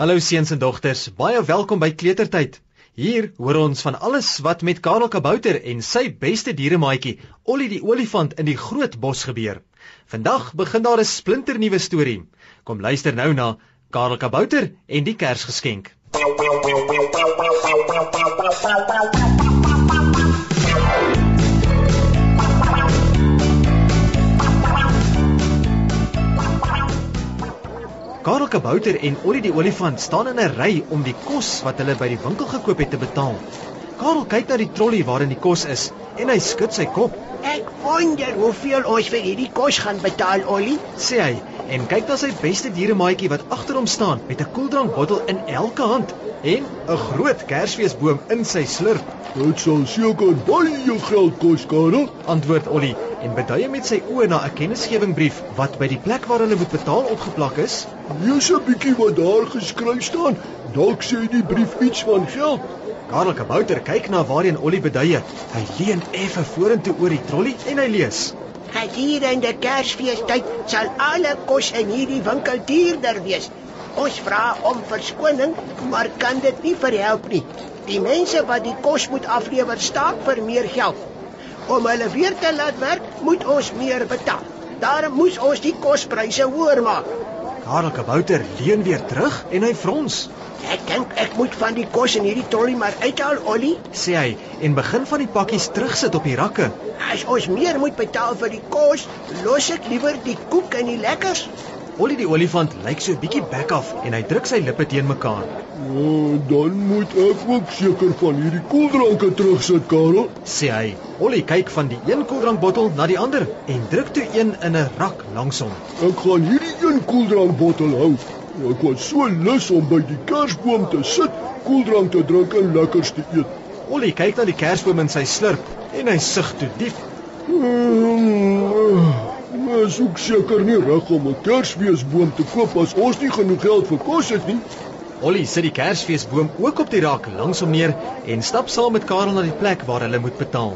Hallo seuns en dogters, baie welkom by Kletertyd. Hier hoor ons van alles wat met Karel Kabouter en sy beste dieremaatjie, Ollie die olifant in die groot bos gebeur. Vandag begin daar 'n splinternuwe storie. Kom luister nou na Karel Kabouter en die Kersgeskenk. Kabouter en Ollie die olifant staan in 'n ry om die kos wat hulle by die winkel gekoop het te betaal. Karel kyk na die trolly waarin die kos is en hy skud sy kop. Ek wonder hoeveel ons vir hierdie kos gaan betaal, Ollie. sê hy en kyk na sy beste dieremaatjie wat agter hom staan met 'n koeldrankbottel in elke hand en 'n groot kersfeesboom in sy slurp. Dit sal seker baie geld kos, Karel. Antwoord Ollie en beduie met sy oë na 'n kennisgewingbrief wat by die plek waar hulle moet betaal opgeplak is. Lees 'n bietjie wat daar geskryf staan. Dalk sê die brief iets van geld. Karel Kabouter kyk na waarheen Ollie beduie. Hy leun effe vorentoe oor die trolly en hy lees. Gedurende Kersfeestyd sal alle kos in hierdie winkel duurder wees. Ons vra om verskoning, maar kan dit nie verhelp nie. Die mense wat die kos moet aflewer, staak vir meer geld. Om hulle weer te laat werk, moet ons meer betaal. Daarom moes ons die kospryse hoër maak. Karel Kabouter leun weer terug en hy frons. Ek dink ek moet van die kos in hierdie trolly maar uithaal, Ollie. sê hy en begin van die pakkies terugsit op die rakke. As ons meer moet betaal vir die kos, los ek liewer die koek en die lekkers. Ollie die olifant lyk so 'n bietjie bek af en hy druk sy lippe teen mekaar. Uh, dan moet ek ook seker van hierdie koeldranke terugsit, Karel. Sê hy. Ollie kyk van die een koeldrankbottel na die ander en druk toe een in 'n rak langs hom. Ek gaan hierdie een koeldrankbottel hou. Ek was so lus om by die kersboom te sit, koeldrank te drink en lekkers te eet. Ollie kyk na die kersboom in sy slurp en hy sug toe diep. Mens is ook seker nie reg om 'n kersfeesboom te koop as ons nie genoeg geld vir kos het nie. Ollie sit die kersfeesboom ook op die rak langs hom neer en stap saam met Karel na die plek waar hulle moet betaal.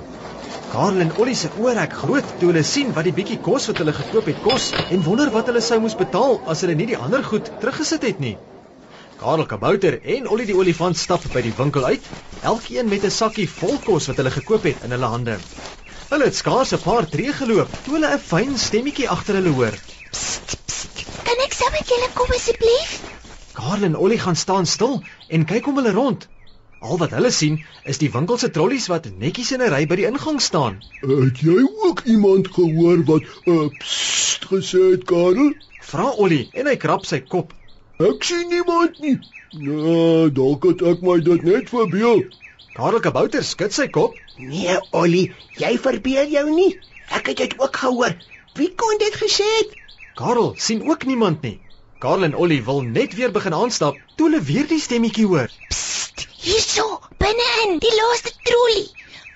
Karel en Ollie se oë rek groot toe hulle sien wat die bietjie kos wat hulle gekoop het kos en wonder wat hulle sou moes betaal as hulle nie die ander goed teruggesit het nie. Karel Kabouter en Ollie die olifant stap by die winkel uit, elkeen met 'n sakkie vol kos wat hulle gekoop het in hulle hande. Hulle het skaars 'n paar tree geloop toe hulle 'n fyn stemmetjie agter hulle hoor. Kan ek saam met julle kom asseblief? Karel en Ollie gaan staan stil en kyk om hulle rond. Al wat hulle sien is die winkel se trollies wat netjies in 'n ry by die ingang staan. Het jy ook iemand gehoor wat uh, psst gesê het, Karel? Vra Ollie en hy krap sy kop. Ek sien niemand nie. Nee, dalk het ek my dit net verbeel. Karel Kabouter skud sy kop. Nee, Ollie, jy verbeel jou nie. Ek het dit ook gehoor. Wie kon dit gesê het? Karel sien ook niemand nie. Karel en Ollie wil net weer begin aanstap toe hulle weer die stemmetjie hoor. Psst, hierso, binne-in, die laaste trolly.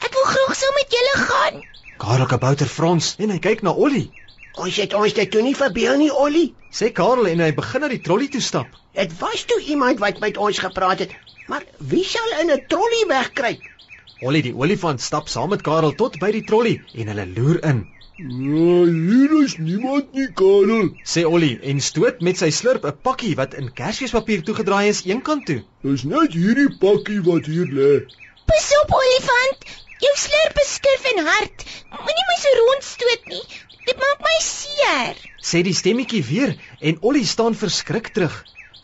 Ek wil graag saam met julle gaan. Karel Kabouter frons en hy kyk na Ollie. Ons het ons dit toe nie verbeel nie, Ollie. Sê Karel en hy begin na die trolly toe stap. Dit was toe iemand wat met ons gepraat het. Maar wie sal in 'n trolly wegkruip? Ollie die olifant stap saam met Karel tot by die trolly en hulle loer in. Nee, hier is niemand nie, Karel. Sê Ollie en stoot met sy slurp 'n pakkie wat in kersfeespapier toegedraai is eenkant toe. Dis net hierdie pakkie wat hier lê. Pas op, olifant. Jou slurp is skerp en hard. Moenie my so rondstoot nie. Dit maak my seer. Sê die stemmetjie weer en Ollie staan verskrik terug.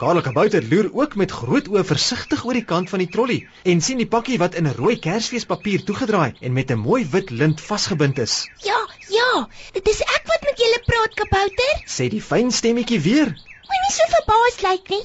Karel Kabouter loer ook met groot oë versigtig oor die kant van die trolly en sien die pakkie wat in 'n rooi kersfeespapier toegedraai en met 'n mooi wit lint vasgebind is. Ja, ja, dit is ek wat met julle praat, kabouter. Sê die fyn stemmetjie weer. Moenie so verbaas lyk nie.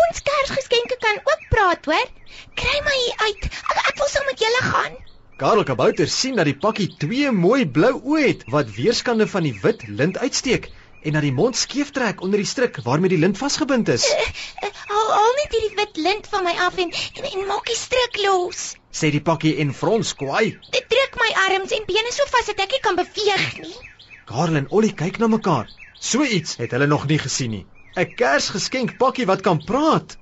Ons Kersgeskenke kan ook praat, hoor. Kry my hier uit. Ek, ek wil saam met julle gaan. Karel Kabouter sien dat die pakkie twee mooi blou oë het wat weerskante van die wit lint uitsteek en dat die mond skeef trek onder die stryk waarmee die lint vasgebind is. Uh, Haal al net hierdie wit lint van my af en en, en maak die stryk los. Sê die pakkie en frons kwaai. Dit druk my arms en bene so vas dat ek nie kan beweeg nie. Karel en Ollie kyk na mekaar. So iets het hulle nog nie gesien nie. 'n Kersgeskenk pakkie wat kan praat.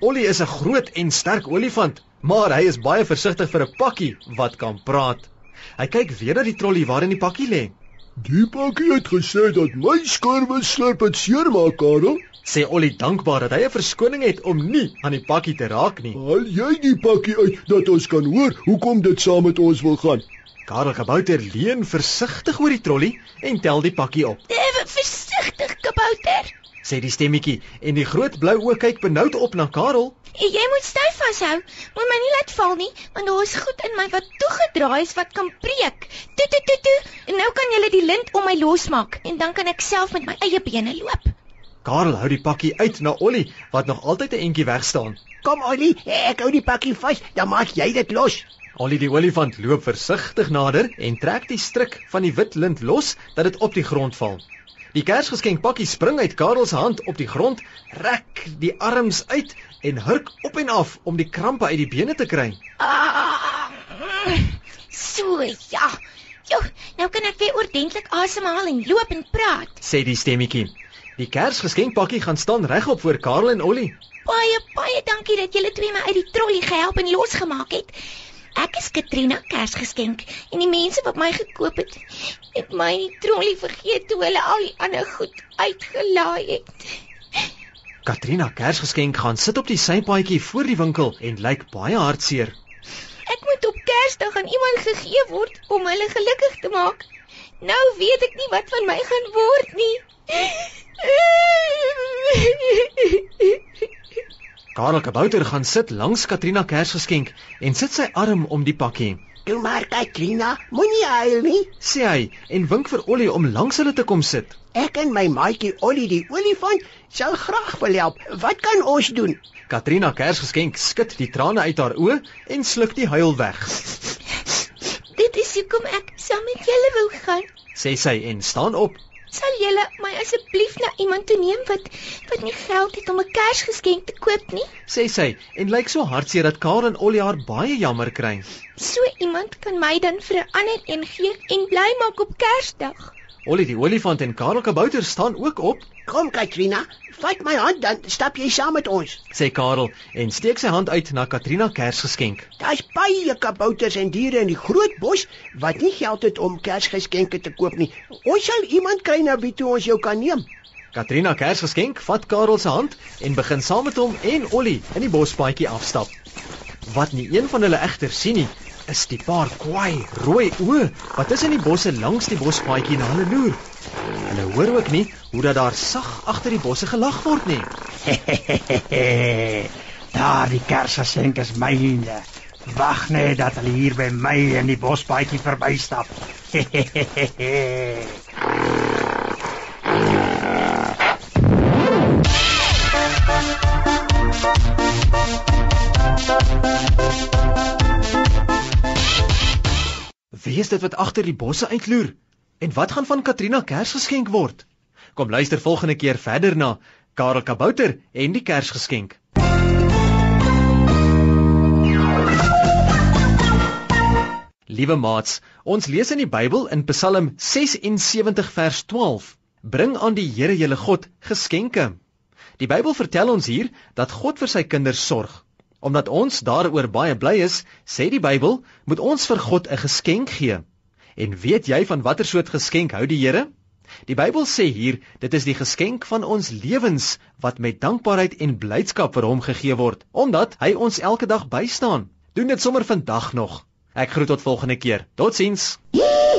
Ollie is 'n groot en sterk olifant, maar hy is baie versigtig vir 'n pakkie wat kan praat. Hy kyk weer na die trolly waarin die pakkie lê. Die pakkie het gesê dat my skurwe slurp het seermaak, Karel. sê Ollie dankbaar dat hy 'n verskoning het om nie aan die pakkie te raak nie. Haal jy die pakkie uit dat ons kan hoor hoekom dit saam met ons wil gaan. Karel Kabouter leun versigtig oor die trolly en tel die pakkie op. Ewe versigtig, kabouter. Sê die stemmetjie en die groot blou oë kyk benoud op na Karel. Jy moet styf vashou. Moet my nie laat val nie, want daar is goed in my wat toegedraai is wat kan breek. Toe toe toe toe. En nou kan jy die lint om my losmaak en dan kan ek self met my eie bene loop. Karel hou die pakkie uit na Ollie wat nog altyd 'n entjie weg staan. Kom Ollie, ek hou die pakkie vas, dan maak jy dit los. Ollie die olifant loop versigtig nader en trek die stryk van die wit lint los dat dit op die grond val. Die Kersgeskenkpakkie spring uit Karel se hand op die grond, rek die arms uit en hurk op en af om die krampe uit die bene te kry. Ah, so ja. Jo, nou kan ek weer ordentlik asemhaal en loop en praat. Sê die stemmetjie. Die Kersgeskenkpakkie gaan staan regop voor Karel en Ollie. Baie baie dankie dat julle twee my uit die trolly gehelp en losgemaak het. Ek is Katrina Kersgeskenk en die mense wat my gekoop het, het my in die trolly vergeet toe hulle al die ander goed uitgelaai het. Katrina Kersgeskenk gaan sit op die sypaadjie voor die winkel en lyk baie hartseer. Ek moet op Kersdag aan iemand gegee word om hulle gelukkig te maak. Nou weet ek nie wat van my gaan word nie. Karel Kabouter gaan sit langs Katrina Kersgeskenk en sit sy arm om die pakkie. Toe maar Katrina, moenie huil nie. Sê hy en wink vir Ollie om langs hulle te kom sit. Ek en my maatjie Ollie die olifant sal graag wil help. Wat kan ons doen? Katrina Kersgeskenk skud die trane uit haar oë en sluk die huil weg. Dit is hoekom ek saam met julle wil gaan. Sê sy en staan op. Sal julle my asseblief na iemand toe neem wat wat nie geld het om 'n Kersgeskenk te koop nie? Sê sy en lyk so hartseer dat Karel en Ollie haar baie jammer kry. So iemand kan my dan vir 'n ander een gee en bly maak op Kersdag. Ollie die olifant en Karel Kabouter staan ook op, Kom Katrina, vat my hand dan stap jy saam met ons. sê Karel en steek sy hand uit na Katrina Kersgeskenk. Daar's baie kabouters en diere in die groot bos wat nie geld het om Kersgeskenke te koop nie. Ons sal iemand kry na wie toe ons jou kan neem. Katrina Kersgeskenk vat Karel se hand en begin saam met hom en Ollie in die bospaadjie afstap. Wat nie een van hulle egter sien nie, is die paar kwaai rooi oë wat tussen die bosse langs die bospaadjie na hulle loer. Hulle hoor ook nie hoe dat daar sag agter die bosse gelag word nie. Daar die kersgeskenk is myne. Wag net dat hulle hier by my in die bospaadjie verbystap. dit wat agter die bosse uitloer? En wat gaan van Katrina Kersgeskenk word? Kom luister volgende keer verder na Karel Kabouter en die Kersgeskenk. Liewe maats, ons lees in die Bybel in Psalm 76 vers 12: Bring aan die Here julle God geskenke. Die Bybel vertel ons hier dat God vir sy kinders sorg. Omdat ons daaroor baie bly is, sê die Bybel, moet ons vir God 'n geskenk gee. En weet jy van watter soort geskenk hou die Here? Die Bybel sê hier, dit is die geskenk van ons lewens wat met dankbaarheid en blydskap vir hom gegee word, omdat hy ons elke dag bystaan. Doen dit sommer vandag nog. Ek groet tot volgende keer. Totsiens. Yee!